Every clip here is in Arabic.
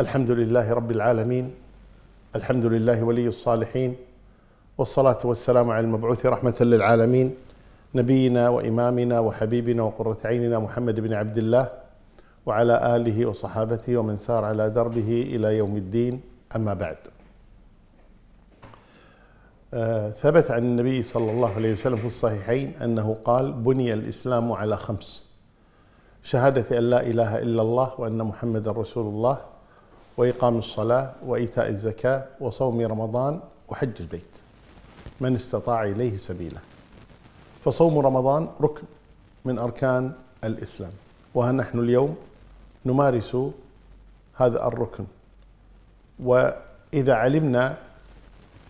الحمد لله رب العالمين الحمد لله ولي الصالحين والصلاة والسلام على المبعوث رحمة للعالمين نبينا وإمامنا وحبيبنا وقرة عيننا محمد بن عبد الله وعلى آله وصحابته ومن سار على دربه إلى يوم الدين أما بعد. آه، ثبت عن النبي صلى الله عليه وسلم في الصحيحين أنه قال بني الإسلام على خمس. شهادة أن لا إله إلا الله وأن محمد رسول الله وإقام الصلاة وإيتاء الزكاة وصوم رمضان وحج البيت. من استطاع إليه سبيلا فصوم رمضان ركن من أركان الإسلام. وها نحن اليوم نمارس هذا الركن. وإذا علمنا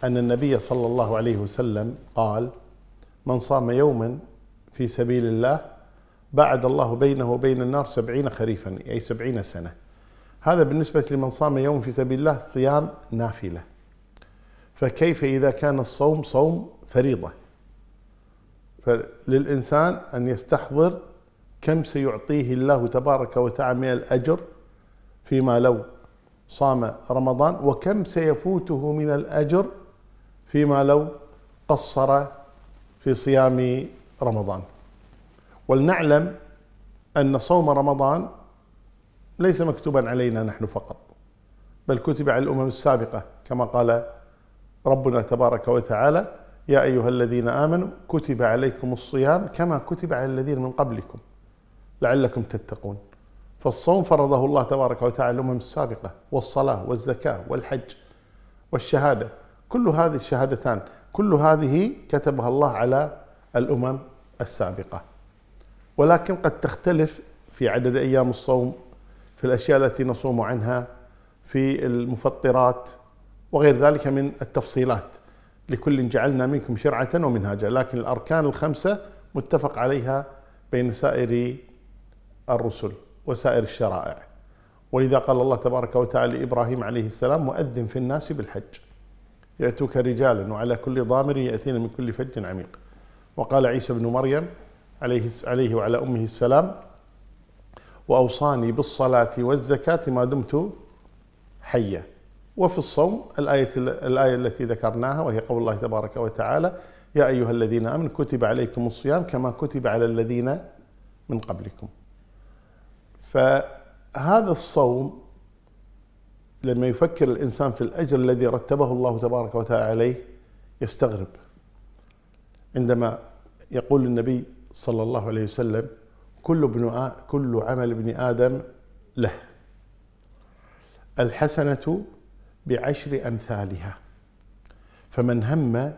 أن النبي صلى الله عليه وسلم قال من صام يوما في سبيل الله بعد الله بينه وبين النار سبعين خريفا أي سبعين سنة. هذا بالنسبة لمن صام يوم في سبيل الله صيام نافلة. فكيف إذا كان الصوم صوم فريضة؟ فللإنسان أن يستحضر كم سيعطيه الله تبارك وتعالى من الأجر فيما لو صام رمضان وكم سيفوته من الأجر فيما لو قصر في صيام رمضان. ولنعلم أن صوم رمضان ليس مكتوبا علينا نحن فقط بل كتب على الأمم السابقة كما قال ربنا تبارك وتعالى يا أيها الذين آمنوا كتب عليكم الصيام كما كتب على الذين من قبلكم لعلكم تتقون. فالصوم فرضه الله تبارك وتعالى الأمم السابقة والصلاة والزكاة والحج والشهادة. كل هذه الشهادتان كل هذه كتبها الله على الأمم السابقة. ولكن قد تختلف في عدد أيام الصوم في الأشياء التي نصوم عنها في المفطرات وغير ذلك من التفصيلات. لكل جعلنا منكم شرعة ومنهاجا. لكن الأركان الخمسة متفق عليها بين سائر الرسل وسائر الشرائع. ولذا قال الله تبارك وتعالى لإبراهيم عليه السلام مؤذن في الناس بالحج. يأتوك رجالا وعلى كل ضامر يأتين من كل فج عميق. وقال عيسى بن مريم عليه عليه وعلى أمه السلام وأوصاني بالصلاة والزكاة ما دمت حيا. وفي الصوم الآية الآية التي ذكرناها وهي قول الله تبارك وتعالى يا أيها الذين آمنوا كتب عليكم الصيام كما كتب على الذين من قبلكم. فهذا الصوم لما يفكر الإنسان في الأجر الذي رتبه الله تبارك وتعالى عليه يستغرب. عندما يقول النبي صلى الله عليه وسلم كل ابن كل عمل ابن آدم له. الحسنة بعشر أمثالها. فمن هم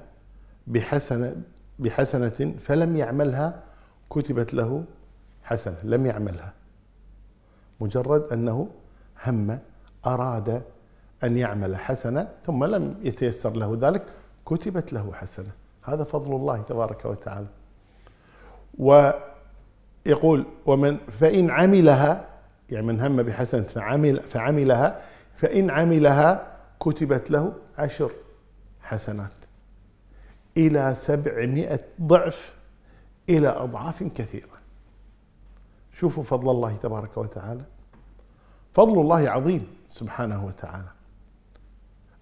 بحسنه بحسنة فلم يعملها كتبت له حسنة لم يعملها. مجرد أنه هم أراد أن يعمل حسنة ثم لم يتيسر له ذلك كتبت له حسنة. هذا فضل الله تبارك وتعالى. ويقول ومن فإن عملها يعني من هم بحسنة فعمل فعملها فإن عملها كتبت له عشر حسنات إلى سبعمائة ضعف إلى أضعاف كثيرة. شوفوا فضل الله تبارك وتعالى. فضل الله عظيم سبحانه وتعالى.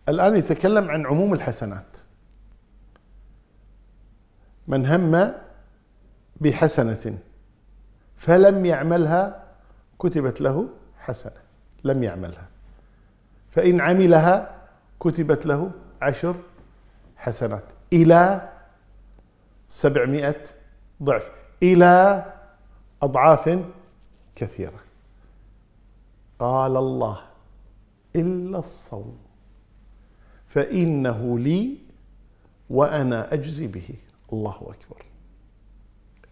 الآن يتكلم عن عموم الحسنات. من هم بحسنة فلم يعملها كتبت له حسنة. لم يعملها. فإن عملها كتبت له عشر حسنات. إلى سبعمائة ضعف. إلى أضعاف كثيرة. قال الله إلا الصوم. فإنه لي وأنا أجزي به. الله أكبر.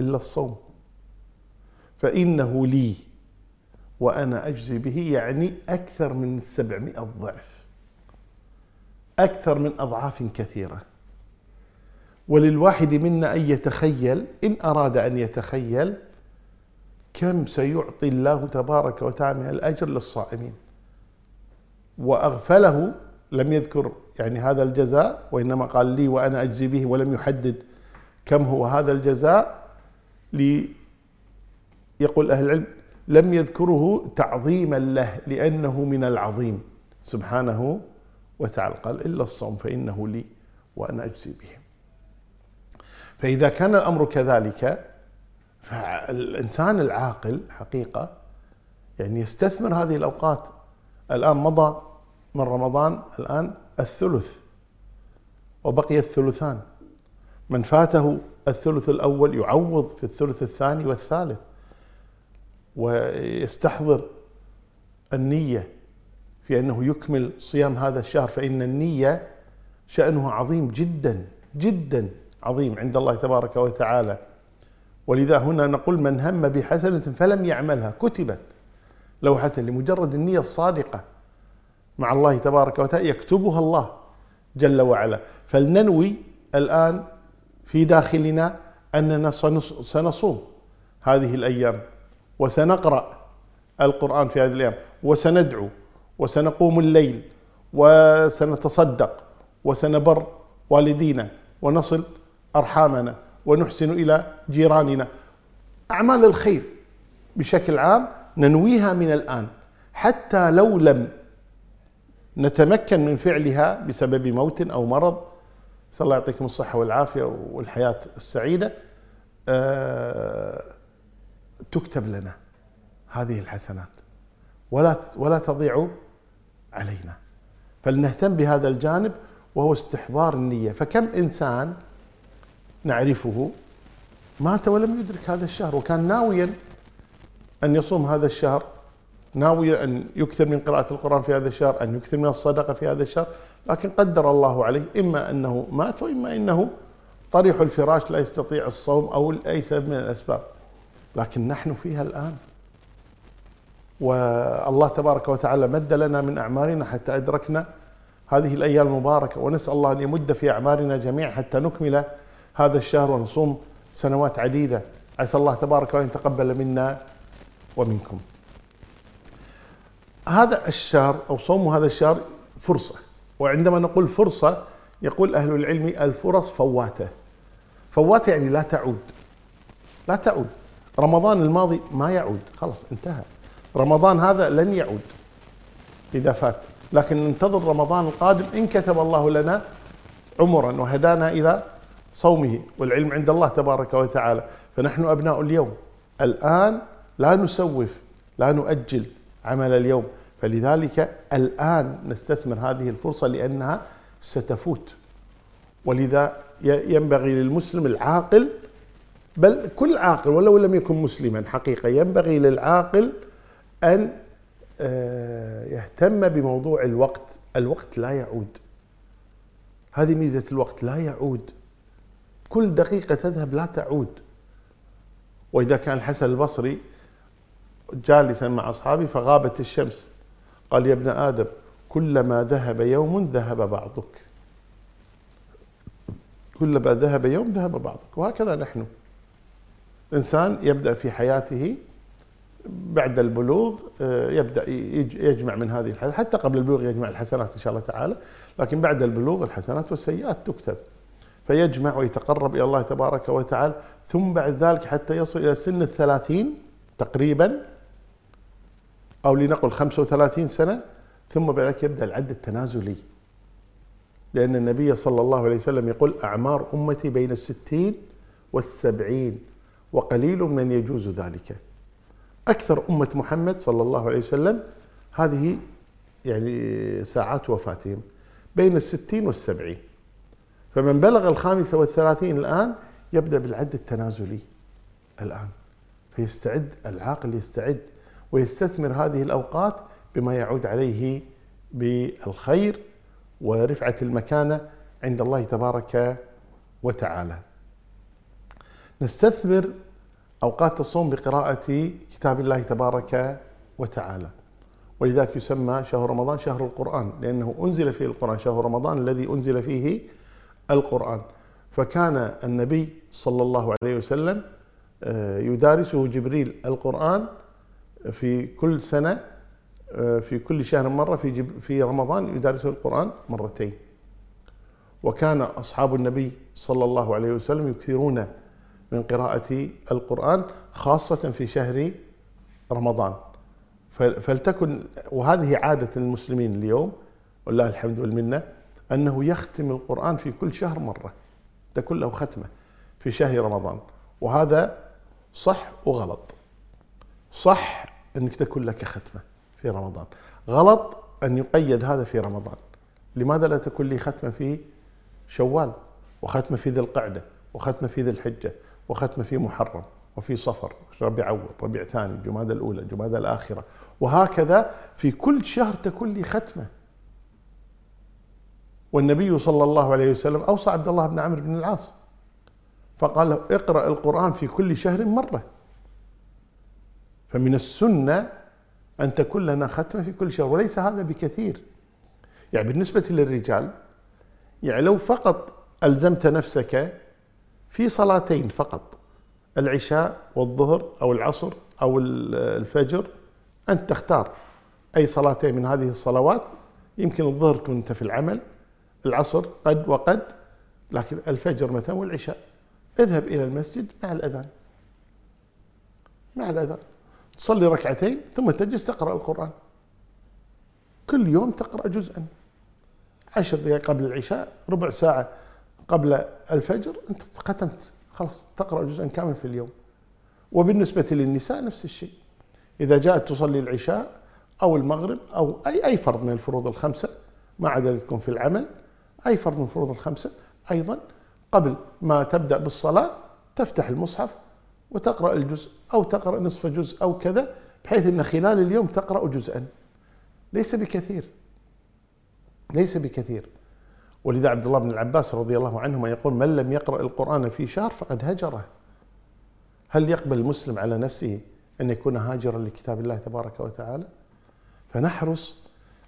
إلا الصوم. فإنه لي وأنا أجزي به يعني أكثر من سبعمائة ضعف أكثر من أضعاف كثيرة. وللواحد منا أن يتخيل إن أراد أن يتخيل كم سيعطي الله تبارك وتعالى من الأجر للصائمين. وأغفله لم يذكر يعني هذا الجزاء وإنما قال لي وأنا أجزي به ولم يحدد كم هو هذا الجزاء يقول أهل العلم لم يذكره تعظيما له لأنه من العظيم. سبحانه وتعالى. قال إلا الصوم فإنه لي وأنا أجزي به. فإذا كان الأمر كذلك فالإنسان العاقل حقيقة يعني يستثمر هذه الأوقات. الآن مضى من رمضان الآن الثلث وبقي الثلثان. من فاته الثلث الأول يعوض في الثلث الثاني والثالث. ويستحضر النية في أنه يكمل صيام هذا الشهر فإن النية شأنه عظيم جدا جدا عظيم عند الله تبارك وتعالى. ولذا هنا نقول من هم بحسنة فلم يعملها كتبت له حسنة لمجرد النية الصادقة مع الله تبارك وتعالى يكتبها الله جل وعلا. فلننوي الآن في داخلنا أننا سنصوم هذه الأيام. وسنقرأ القرآن في هذه الأيام وسندعو وسنقوم الليل وسنتصدق وسنبر والدينا ونصل أرحامنا ونحسن إلى جيراننا. أعمال الخير بشكل عام ننويها من الآن حتى لو لم نتمكن من فعلها بسبب موت أو مرض. نسأل الله يعطيكم الصحة والعافية والحياة السعيدة. أه تكتب لنا هذه الحسنات. ولا ولا تضيع علينا. فلنهتم بهذا الجانب وهو استحضار النية. فكم إنسان نعرفه مات ولم يدرك هذا الشهر وكان ناويا أن يصوم هذا الشهر ناوي أن يكثر من قراءة القرآن في هذا الشهر أن يكثر من الصدقة في هذا الشهر لكن قدر الله عليه إما أنه مات وإما أنه طريح الفراش لا يستطيع الصوم أو أي سبب من الأسباب. لكن نحن فيها الآن. والله تبارك وتعالى مد لنا من أعمارنا حتى أدركنا هذه الأيام المباركة ونسأل الله أن يمد في أعمارنا جميعا حتى نكمل هذا الشهر ونصوم سنوات عديدة. عسى الله تبارك وتعالى أن يتقبل منا ومنكم. هذا الشهر أو صوم هذا الشهر فرصة وعندما نقول فرصة يقول أهل العلم الفرص فواتة. فواتة يعني لا تعود لا تعود. رمضان الماضي ما يعود. خلاص انتهى. رمضان هذا لن يعود إذا فات. لكن ننتظر رمضان القادم إن كتب الله لنا عمرا وهدانا إلى صومه. والعلم عند الله تبارك وتعالى. فنحن أبناء اليوم. الآن لا نسوف لا نؤجل عمل اليوم. فلذلك الآن نستثمر هذه الفرصة لأنها ستفوت. ولذا ينبغي للمسلم العاقل بل كل عاقل ولو لم يكن مسلما حقيقة ينبغي للعاقل أن آه، يهتم بموضوع الوقت. الوقت لا يعود. هذه ميزة الوقت لا يعود. كل دقيقة تذهب لا تعود. وإذا كان الحسن البصري جالسا مع أصحابه فغابت الشمس. قال يا ابن آدم كلما ذهب يوم ذهب بعضك. كلما ذهب يوم ذهب بعضك. وهكذا نحن. إنسان يبدأ في حياته بعد البلوغ آه، يبدأ يجمع من هذه الحسنات حتى قبل البلوغ يجمع الحسنات إن شاء الله تعالى لكن بعد البلوغ الحسنات والسيئات تكتب. فيجمع ويتقرب إلى الله تبارك وتعالى ثم بعد ذلك حتى يصل إلى سن الثلاثين تقريبا أو لنقل 35 سنة ثم بعد ذلك يبدأ العد التنازلي. لأن النبي صلى الله عليه وسلم يقول أعمار أمتي بين الستين والسبعين. وقليل من يجوز ذلك. أكثر أمة محمد صلى الله عليه وسلم هذه يعني ساعات وفاتهم بين الستين والسبعين. فمن بلغ الخامسة والثلاثين الآن يبدأ بالعد التنازلي الآن. فيستعد العاقل يستعد ويستثمر هذه الأوقات بما يعود عليه بالخير ورفعة المكانة عند الله تبارك وتعالى. نستثمر أوقات الصوم بقراءة كتاب الله تبارك وتعالى. ولذلك يسمى شهر رمضان شهر القرآن لأنه أنزل فيه القرآن شهر رمضان الذي أنزل فيه القرآن. فكان النبي صلى الله عليه وسلم آه، يدارسه جبريل القرآن في كل سنة آه، في كل شهر مرة في في رمضان يدارسه القرآن مرتين. وكان أصحاب النبي صلى الله عليه وسلم يكثرون من قراءة القرآن خاصة في شهر رمضان. فلتكن وهذه عادة المسلمين اليوم والله الحمد والمنة أنه يختم القرآن في كل شهر مرة. تكون له ختمة في شهر رمضان. وهذا صح وغلط. صح أنك تكون لك ختمة في رمضان. غلط أن يقيد هذا في رمضان. لماذا لا تكون لي ختمة في شوال؟ وختمة في ذي القعدة وختمة في ذي الحجة وختمة في محرم وفي صفر ربيع أول ربيع ثاني جمادى الأولى جمادى الآخرة. وهكذا في كل شهر تكون لي ختمة. والنبي صلى الله عليه وسلم أوصى عبد الله بن عمرو بن العاص فقال له اقرأ القرآن في كل شهر مرة. فمن السنة أن تكون لنا ختمة في كل شهر وليس هذا بكثير. يعني بالنسبة للرجال يعني لو فقط ألزمت نفسك في صلاتين فقط العشاء والظهر أو العصر أو الفجر أنت تختار أي صلاتين من هذه الصلوات. يمكن الظهر كنت في العمل العصر قد وقد لكن الفجر مثلا والعشاء. اذهب إلى المسجد مع الأذان. مع الأذان. تصلي ركعتين ثم تجلس تقرأ القرآن. كل يوم تقرأ جزءا. عشر دقائق قبل العشاء ربع ساعة قبل الفجر أنت ختمت خلاص تقرأ جزءا كامل في اليوم. وبالنسبة للنساء نفس الشيء. إذا جاءت تصلي العشاء أو المغرب أو أي أي فرض من الفروض الخمسة ما عدا تكون في العمل أي فرض من الفروض الخمسة أيضا قبل ما تبدأ بالصلاة تفتح المصحف وتقرأ الجزء أو تقرأ نصف جزء أو كذا بحيث أن خلال اليوم تقرأ جزءا. ليس بكثير. ليس بكثير. ولذا عبد الله بن العباس رضي الله عنهما يقول من لم يقرأ القرآن في شهر فقد هجره. هل يقبل المسلم على نفسه أن يكون هاجرا لكتاب الله تبارك وتعالى؟ فنحرص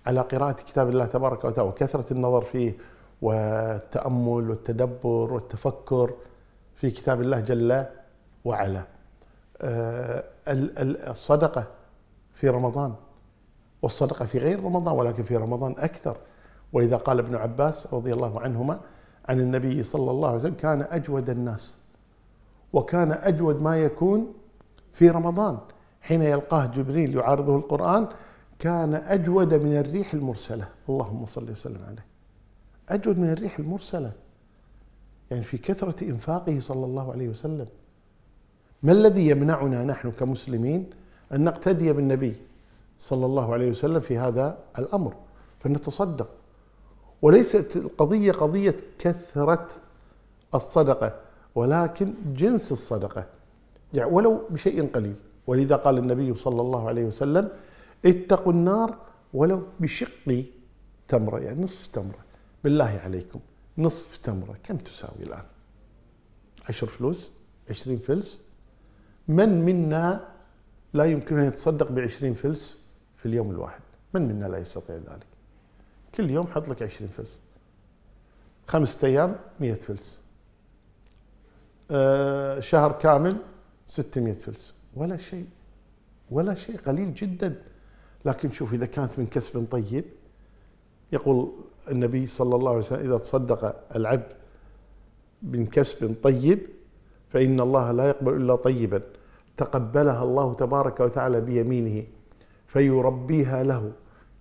على قراءة كتاب الله تبارك وتعالى وكثرة النظر فيه والتأمل والتدبر والتفكر في كتاب الله جل وعلا. آه، الصدقة في رمضان والصدقة في غير رمضان ولكن في رمضان أكثر. ولذا قال ابن عباس رضي الله عنهما عن النبي صلى الله عليه وسلم كان أجود الناس وكان أجود ما يكون في رمضان. حين يلقاه جبريل يعارضه القرآن كان أجود من الريح المرسلة. اللهم صل وسلم عليه. أجود من الريح المرسلة. يعني في كثرة إنفاقه صلى الله عليه وسلم. ما الذي يمنعنا نحن كمسلمين أن نقتدي بالنبي صلى الله عليه وسلم في هذا الأمر؟ فنتصدق وليست القضية قضية كثرة الصدقة ولكن جنس الصدقة. يعني ولو بشيء قليل. ولذا قال النبي صلى الله عليه وسلم اتقوا النار ولو بشق تمرة يعني نصف تمرة بالله عليكم نصف تمرة كم تساوي الآن؟ عشر فلوس؟ عشرين فلس؟ من منا لا يمكن أن يتصدق بعشرين فلس في اليوم الواحد؟ من منا لا يستطيع ذلك؟ كل يوم حط لك 20 فلس. خمسة أيام 100 فلس. آه شهر كامل 600 فلس. ولا شيء. ولا شيء. قليل جدا. لكن شوف إذا كانت من كسب طيب يقول النبي صلى الله عليه وسلم إذا تصدق العبد من كسب طيب فإن الله لا يقبل إلا طيبا. تقبلها الله تبارك وتعالى بيمينه فيربيها له.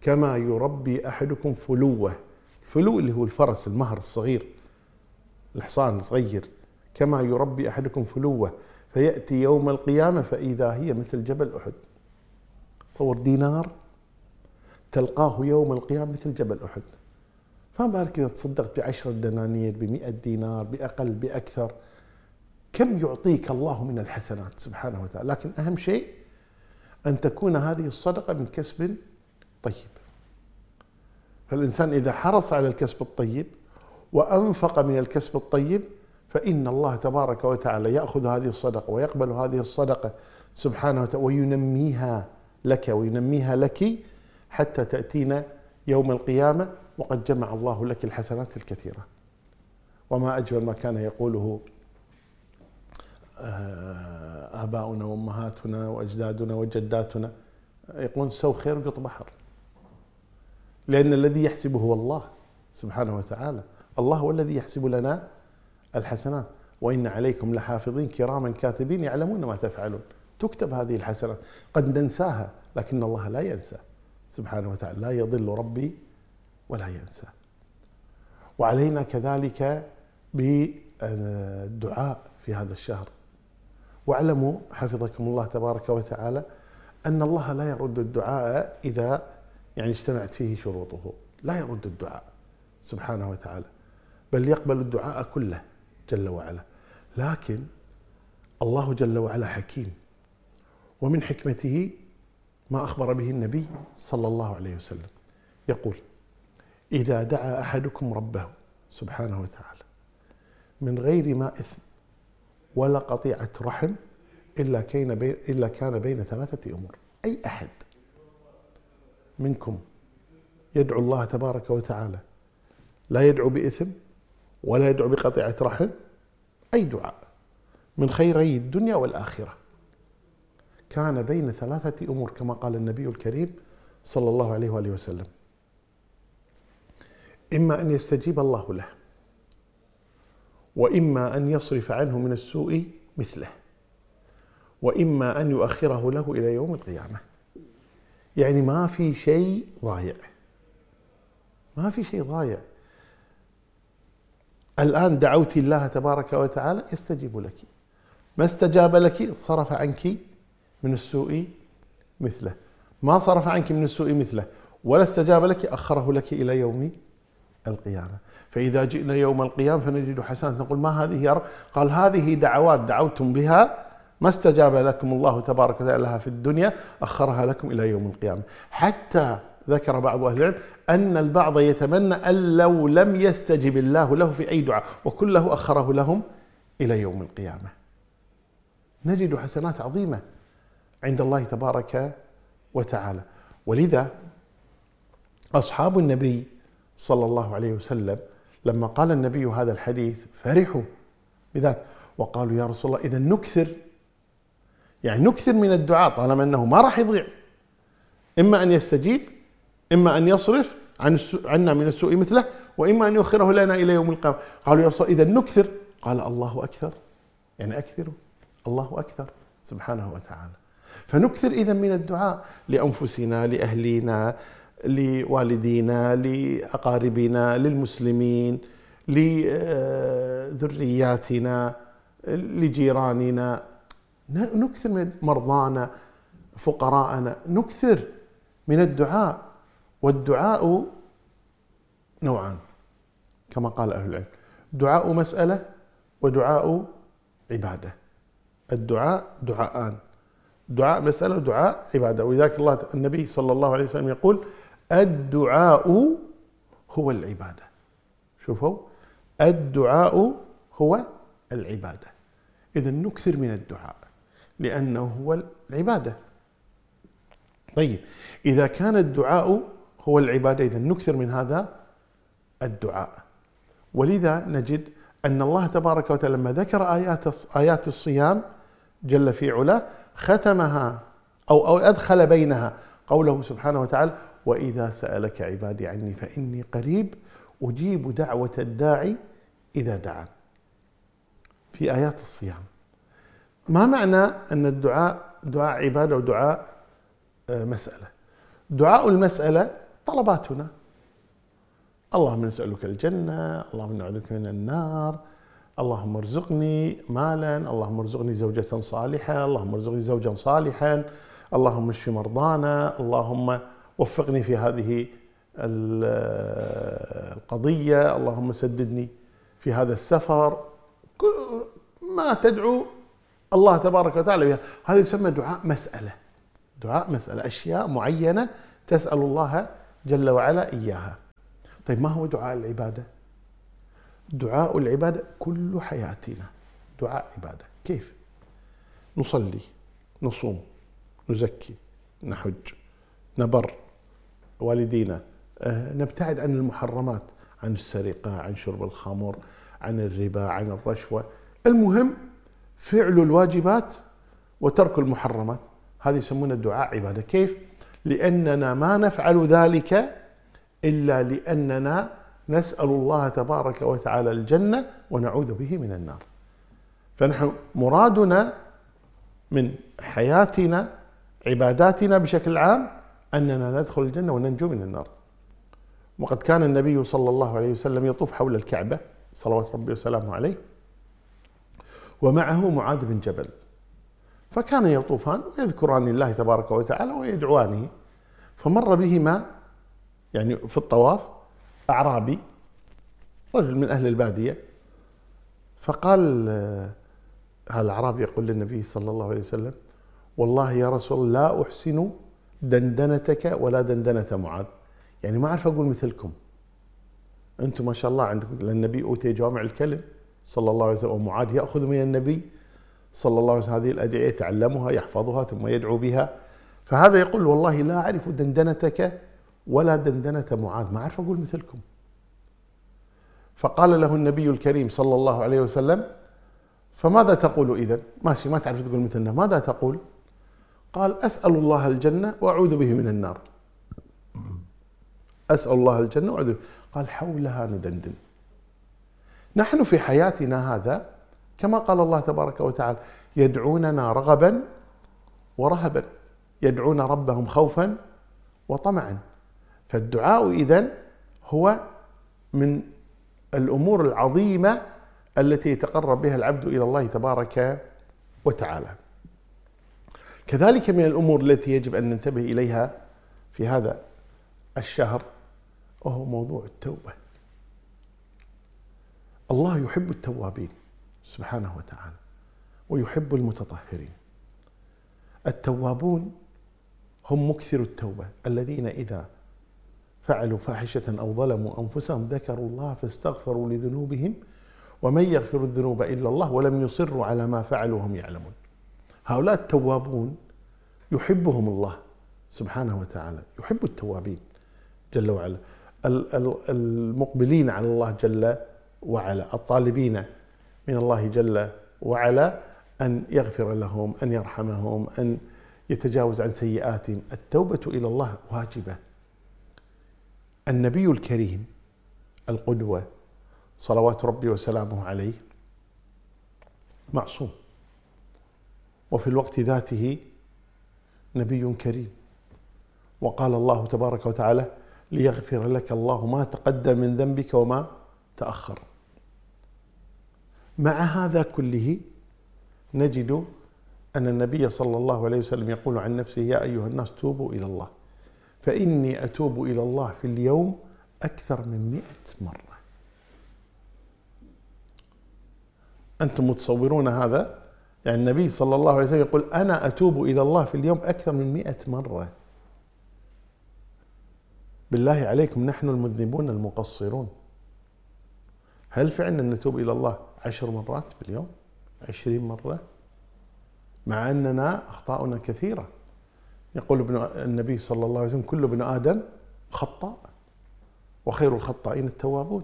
كما يربي احدكم فلوه. فلو اللي هو الفرس المهر الصغير الحصان الصغير. كما يربي احدكم فلوه. فياتي يوم القيامه فاذا هي مثل جبل احد. تصور دينار تلقاه يوم القيامة مثل جبل أحد. فما بالك إذا تصدقت بعشرة دنانير بمئة دينار بأقل بأكثر؟ كم يعطيك الله من الحسنات؟ سبحانه وتعالى. لكن أهم شيء أن تكون هذه الصدقة من كسب طيب. فالإنسان إذا حرص على الكسب الطيب وأنفق من الكسب الطيب فإن الله تبارك وتعالى يأخذ هذه الصدقة ويقبل هذه الصدقة سبحانه وتعالى وينميها لك وينميها لك حتى تأتينا يوم القيامة وقد جمع الله لك الحسنات الكثيرة. وما أجمل ما كان يقوله آه، آباؤنا وأمهاتنا وأجدادنا وجداتنا. يقولون سو خير وقط بحر. لأن الذي يحسب هو الله سبحانه وتعالى. الله هو الذي يحسب لنا الحسنات. وإن عليكم لحافظين كراما كاتبين يعلمون ما تفعلون. تكتب هذه الحسنات. قد ننساها لكن الله لا ينسى. سبحانه وتعالى لا يضل ربي ولا ينسى. وعلينا كذلك بالدعاء في هذا الشهر. واعلموا حفظكم الله تبارك وتعالى أن الله لا يرد الدعاء إذا يعني اجتمعت فيه شروطه. لا يرد الدعاء سبحانه وتعالى بل يقبل الدعاء كله جل وعلا. لكن الله جل وعلا حكيم ومن حكمته ما أخبر به النبي صلى الله عليه وسلم. يقول إذا دعا أحدكم ربه سبحانه وتعالى من غير ما إثم ولا قطيعة رحم إلا كان بين إلا كان بين ثلاثة أمور أي أحد منكم يدعو الله تبارك وتعالى. لا يدعو بإثم ولا يدعو بقطيعة رحم أي دعاء من خيري الدنيا والآخرة. كان بين ثلاثة أمور كما قال النبي الكريم صلى الله عليه وآله وسلم. إما أن يستجيب الله له وإما أن يصرف عنه من السوء مثله وإما أن يؤخره له إلى يوم القيامة. يعني ما في شيء ضايع. ما في شيء ضايع. الآن دعوت الله تبارك وتعالى يستجيب لك. ما استجاب لك؟ صرف عنك من السوء مثله. ما صرف عنك من السوء مثله. ولا استجاب لك أخره لك إلى يوم القيامة. فإذا جئنا يوم القيامة فنجد حسنات نقول ما هذه يا رب؟ قال هذه دعوات دعوتم بها ما استجاب لكم الله تبارك وتعالى لها في الدنيا أخرها لكم إلى يوم القيامة. حتى ذكر بعض أهل العلم أن البعض يتمنى أن لو لم يستجب الله له في أي دعاء وكله أخره لهم إلى يوم القيامة. نجد حسنات عظيمة عند الله تبارك وتعالى. ولذا أصحاب النبي صلى الله عليه وسلم لما قال النبي هذا الحديث فرحوا بذلك وقالوا يا رسول الله إذا نكثر يعني نكثر من الدعاء طالما أنه ما راح يضيع. إما أن يستجيب إما أن يصرف عن عنا من السوء مثله وإما أن يؤخره لنا إلى يوم القيامة. قالوا يا رسول إذا نكثر قال الله أكثر. يعني أكثروا. الله أكثر. سبحانه وتعالى. فنكثر إذا من الدعاء لأنفسنا لأهلينا لوالدينا لأقاربنا للمسلمين لذرياتنا لجيراننا. نكثر من مرضانا فقراءنا نكثر من الدعاء والدعاء نوعان كما قال أهل العلم. دعاء مسألة ودعاء عبادة. الدعاء دعاءان. دعاء مسألة ودعاء عبادة. ولذلك الله النبي صلى الله عليه وسلم يقول الدعاء هو العبادة. شوفوا. الدعاء هو العبادة. إذا نكثر من الدعاء. لأنه هو العبادة. طيب إذا كان الدعاء هو العبادة إذا نكثر من هذا الدعاء. ولذا نجد أن الله تبارك وتعالى لما ذكر آيات آيات الصيام جل في علاه ختمها أو أو أدخل بينها قوله سبحانه وتعالى وإذا سألك عبادي عني فإني قريب أجيب دعوة الداعي إذا دعان. في آيات الصيام. ما معنى أن الدعاء دعاء عبادة ودعاء آه، مسألة؟ دعاء المسألة طلباتنا. اللهم نسألك الجنة اللهم نعوذ بك من النار اللهم ارزقني مالا اللهم ارزقني زوجة صالحة اللهم ارزقني زوجا صالحا اللهم اشف مرضانا اللهم وفقني في هذه القضية اللهم سددني في هذا السفر. ما تدعو الله تبارك وتعالى بها. هذا يسمى دعاء مسألة. دعاء مسألة. أشياء معينة تسأل الله جل وعلا إياها. طيب ما هو دعاء العبادة؟ دعاء العبادة كل حياتنا. دعاء عبادة. كيف؟ نصلي نصوم نزكي نحج نبر والدينا. آه، نبتعد عن المحرمات عن السرقة عن شرب الخمر عن الربا عن الرشوة. المهم فعل الواجبات وترك المحرمات. هذه يسمونه الدعاء عبادة. كيف؟ لأننا ما نفعل ذلك إلا لأننا نسأل الله تبارك وتعالى الجنة ونعوذ به من النار. فنحن مرادنا من حياتنا عباداتنا بشكل عام أننا ندخل الجنة وننجو من النار. وقد كان النبي صلى الله عليه وسلم يطوف حول الكعبة صلوات ربي وسلامه عليه. ومعه معاذ بن جبل. فكان يطوفان ويذكران الله تبارك وتعالى ويدعوانه. فمر بهما يعني في الطواف أعرابي رجل من أهل البادية. فقال هذا الأعرابي يقول للنبي صلى الله عليه وسلم والله يا رسول لا أحسن دندنتك ولا دندنة معاذ. يعني ما أعرف أقول مثلكم. أنتم ما شاء الله عندكم لأن النبي أوتي جوامع الكلم. صلى الله عليه وسلم. ومعاذ يأخذ من النبي صلى الله عليه وسلم. هذه الأدعية يتعلمها يحفظها ثم يدعو بها. فهذا يقول والله لا أعرف دندنتك ولا دندنة معاذ. ما أعرف أقول مثلكم. فقال له النبي الكريم صلى الله عليه وسلم فماذا تقول إذا ماشي ما تعرف تقول مثلنا. ماذا تقول؟ قال أسأل الله الجنة وأعوذ به من النار. أسأل الله الجنة وأعوذ به. قال حولها ندندن. نحن في حياتنا هذا كما قال الله تبارك وتعالى يدعوننا رغبا ورهبا يدعون ربهم خوفا وطمعا. فالدعاء إذن هو من الأمور العظيمة التي يتقرب بها العبد إلى الله تبارك وتعالى. كذلك من الأمور التي يجب أن ننتبه إليها في هذا الشهر وهو موضوع التوبة. الله يحب التوابين سبحانه وتعالى ويحب المتطهرين. التوابون هم مكثر التوبة. الذين إذا فعلوا فاحشة أو ظلموا أنفسهم ذكروا الله فاستغفروا لذنوبهم ومن يغفر الذنوب إلا الله ولم يصروا على ما فعلوا وهم يعلمون. هؤلاء التوابون يحبهم الله سبحانه وتعالى يحب التوابين جل وعلا. المقبلين على الله جل وعلا الطالبين من الله جل وعلا أن يغفر لهم أن يرحمهم أن يتجاوز عن سيئاتهم التوبة إلى الله واجبة. النبي الكريم القدوة صلوات ربي وسلامه عليه معصوم. وفي الوقت ذاته نبي كريم. وقال الله تبارك وتعالى ليغفر لك الله ما تقدم من ذنبك وما تأخر. مع هذا كله نجد أن النبي صلى الله عليه وسلم يقول عن نفسه يا أيها الناس توبوا إلى الله فإني أتوب إلى الله في اليوم أكثر من مئة مرة. أنتم متصورون هذا؟ يعني النبي صلى الله عليه وسلم يقول أنا أتوب إلى الله في اليوم أكثر من مئة مرة. بالله عليكم نحن المذنبون المقصرون. هل فعلا نتوب إلى الله؟ عشر مرات باليوم عشرين مرة مع أننا أخطاؤنا كثيرة يقول ابن النبي صلى الله عليه وسلم كل ابن آدم خطاء وخير الخطائين التوابون.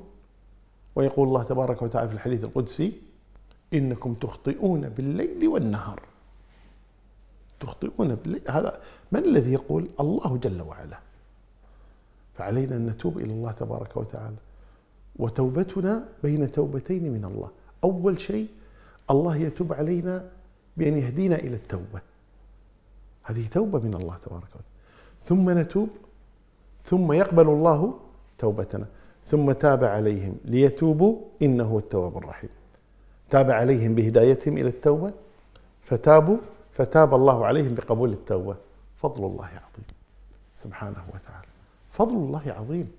ويقول الله تبارك وتعالى في الحديث القدسي إنكم تخطئون بالليل والنهار. تخطئون بالليل. هذا من الذي يقول الله جل وعلا؟ فعلينا أن نتوب إلى الله تبارك وتعالى. وتوبتنا بين توبتين من الله. أول شيء الله يتوب علينا بأن يهدينا إلى التوبة. هذه توبة من الله تبارك وتعالى. ثم نتوب ثم يقبل الله توبتنا. ثم تاب عليهم ليتوبوا إنه هو التواب الرحيم. تاب عليهم بهدايتهم إلى التوبة فتابوا فتاب الله عليهم بقبول التوبة. فضل الله عظيم. سبحانه وتعالى. فضل الله عظيم.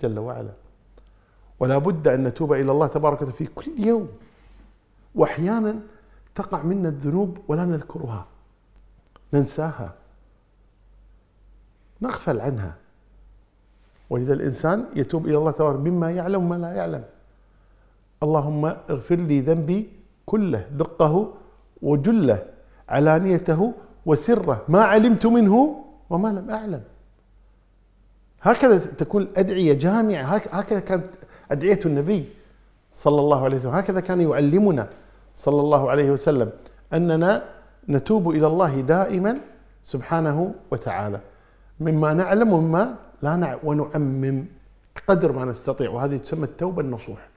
جل وعلا. ولا بد أن نتوب إلى الله تبارك وتعالى في كل يوم. وأحيانا تقع منا الذنوب ولا نذكرها ننساها نغفل عنها. ولذا الإنسان يتوب إلى الله تبارك مما يعلم وما لا يعلم. اللهم اغفر لي ذنبي كله دقه وجله علانيته وسره ما علمت منه وما لم أعلم. هكذا تكون الأدعية جامعة هكذا كانت أدعية النبي صلى الله عليه وسلم. هكذا كان يعلمنا صلى الله عليه وسلم أننا نتوب إلى الله دائما سبحانه وتعالى. مما نعلم ومما لا نعلم ونعمم قدر ما نستطيع وهذه تسمى التوبة النصوح.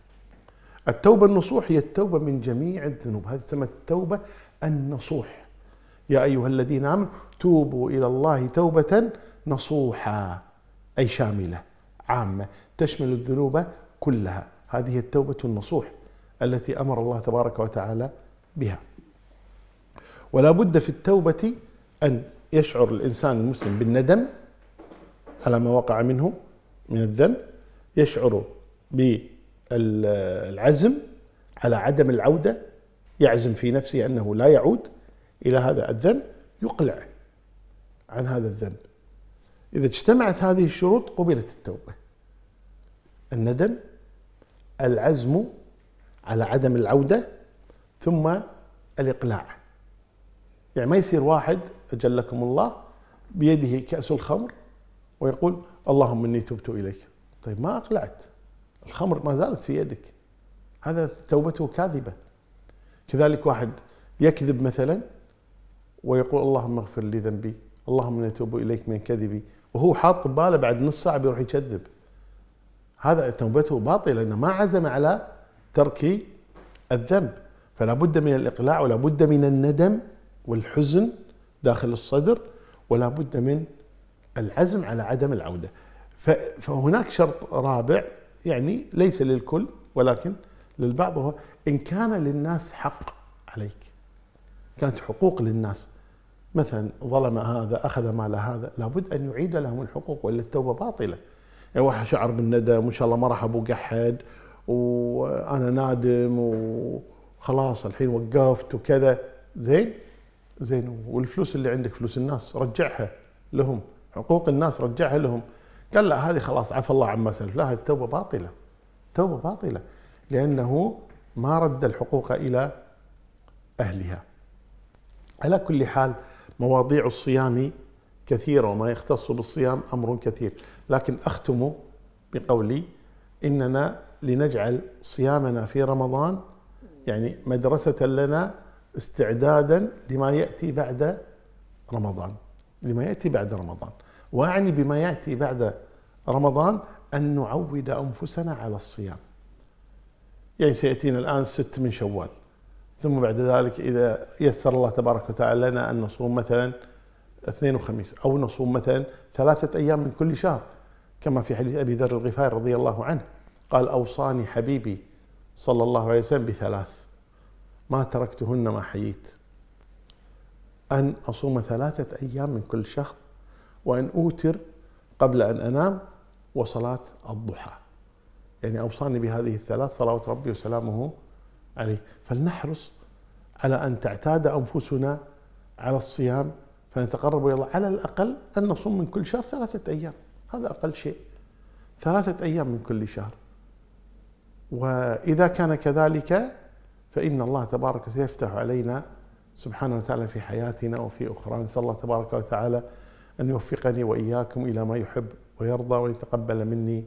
التوبة النصوح هي التوبة من جميع الذنوب. هذه تسمى التوبة النصوح. يا أيها الذين آمنوا توبوا إلى الله توبة نصوحا أي شاملة عامة. تشمل الذنوب كلها. هذه التوبة النصوح التي أمر الله تبارك وتعالى بها. ولا بد في التوبة أن يشعر الإنسان المسلم بالندم على ما وقع منه من الذنب يشعر بالعزم على عدم العودة يعزم في نفسه أنه لا يعود إلى هذا الذنب يقلع عن هذا الذنب. إذا اجتمعت هذه الشروط قبلت التوبة. الندم العزم على عدم العودة ثم الإقلاع. يعني ما يصير واحد أجلكم الله بيده كأس الخمر ويقول اللهم إني تبت إليك. طيب ما أقلعت. الخمر ما زالت في يدك. هذا توبته كاذبة. كذلك واحد يكذب مثلا ويقول اللهم اغفر لي ذنبي اللهم إني أتوب إليك من كذبي وهو حاط بباله بعد نص ساعة بيروح يكذب. هذا توبته باطله لأنه ما عزم على ترك الذنب. فلا بد من الإقلاع ولا بد من الندم والحزن داخل الصدر ولا بد من العزم على عدم العودة. فهناك شرط رابع يعني ليس للكل ولكن للبعض هو إن كان للناس حق عليك كانت حقوق للناس. مثلا ظلم هذا أخذ مال هذا لابد أن يعيد لهم الحقوق وإلا التوبة باطلة. يعني واحد شعر بالندم وإن شاء الله ما راح ابو قحد وأنا نادم وخلاص الحين وقفت وكذا. زين؟ زين والفلوس اللي عندك فلوس الناس رجعها لهم. حقوق الناس رجعها لهم. قال لا هذه خلاص عفى الله عما سلف. لا هذه التوبه باطلة. توبة باطلة. لأنه ما رد الحقوق إلى أهلها. على كل حال مواضيع الصيام كثيرة وما يختص بالصيام أمر كثير لكن أختم بقولي إننا لنجعل صيامنا في رمضان يعني مدرسة لنا استعدادا لما يأتي بعد رمضان لما يأتي بعد رمضان. وأعني بما يأتي بعد رمضان أن نعود أنفسنا على الصيام. يعني سيأتينا الآن ست من شوال ثم بعد ذلك إذا يسر الله تبارك وتعالى لنا أن نصوم مثلا اثنين وخميس أو نصوم مثلا ثلاثة أيام من كل شهر كما في حديث أبي ذر الغفاري رضي الله عنه قال أوصاني حبيبي صلى الله عليه وسلم بثلاث ما تركتهن ما حييت. أن أصوم ثلاثة أيام من كل شهر وأن أوتر قبل أن أنام وصلاة الضحى. يعني أوصاني بهذه الثلاث صلوات ربي وسلامه عليه. فلنحرص على أن تعتاد أنفسنا على الصيام فنتقرب إلى الله. على الأقل أن نصوم من كل شهر ثلاثة أيام. هذا أقل شيء. ثلاثة أيام من كل شهر. وإذا كان كذلك فإن الله تبارك سيفتح علينا سبحانه وتعالى في حياتنا وفي أخرى نسأل الله تبارك وتعالى أن يوفقني وإياكم إلى ما يحب ويرضى وأن يتقبل مني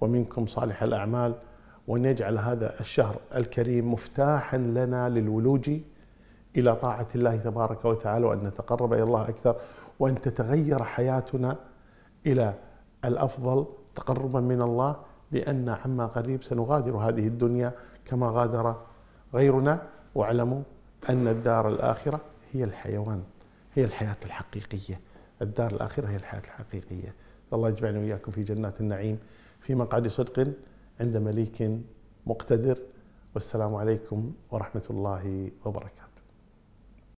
ومنكم صالح الأعمال وأن يجعل هذا الشهر الكريم مفتاحا لنا للولوج إلى طاعة الله تبارك وتعالى وأن نتقرب إلى الله أكثر وأن تتغير حياتنا إلى الأفضل تقربا من الله لأن عما قريب سنغادر هذه الدنيا كما غادر غيرنا. واعلموا أن الدار الآخرة هي الحيوان هي الحياة الحقيقية. الدار الآخرة هي الحياة الحقيقية. الله يجمعنا وإياكم في جنات النعيم في مقعد صدق عند مليك مقتدر. والسلام عليكم ورحمة الله وبركاته.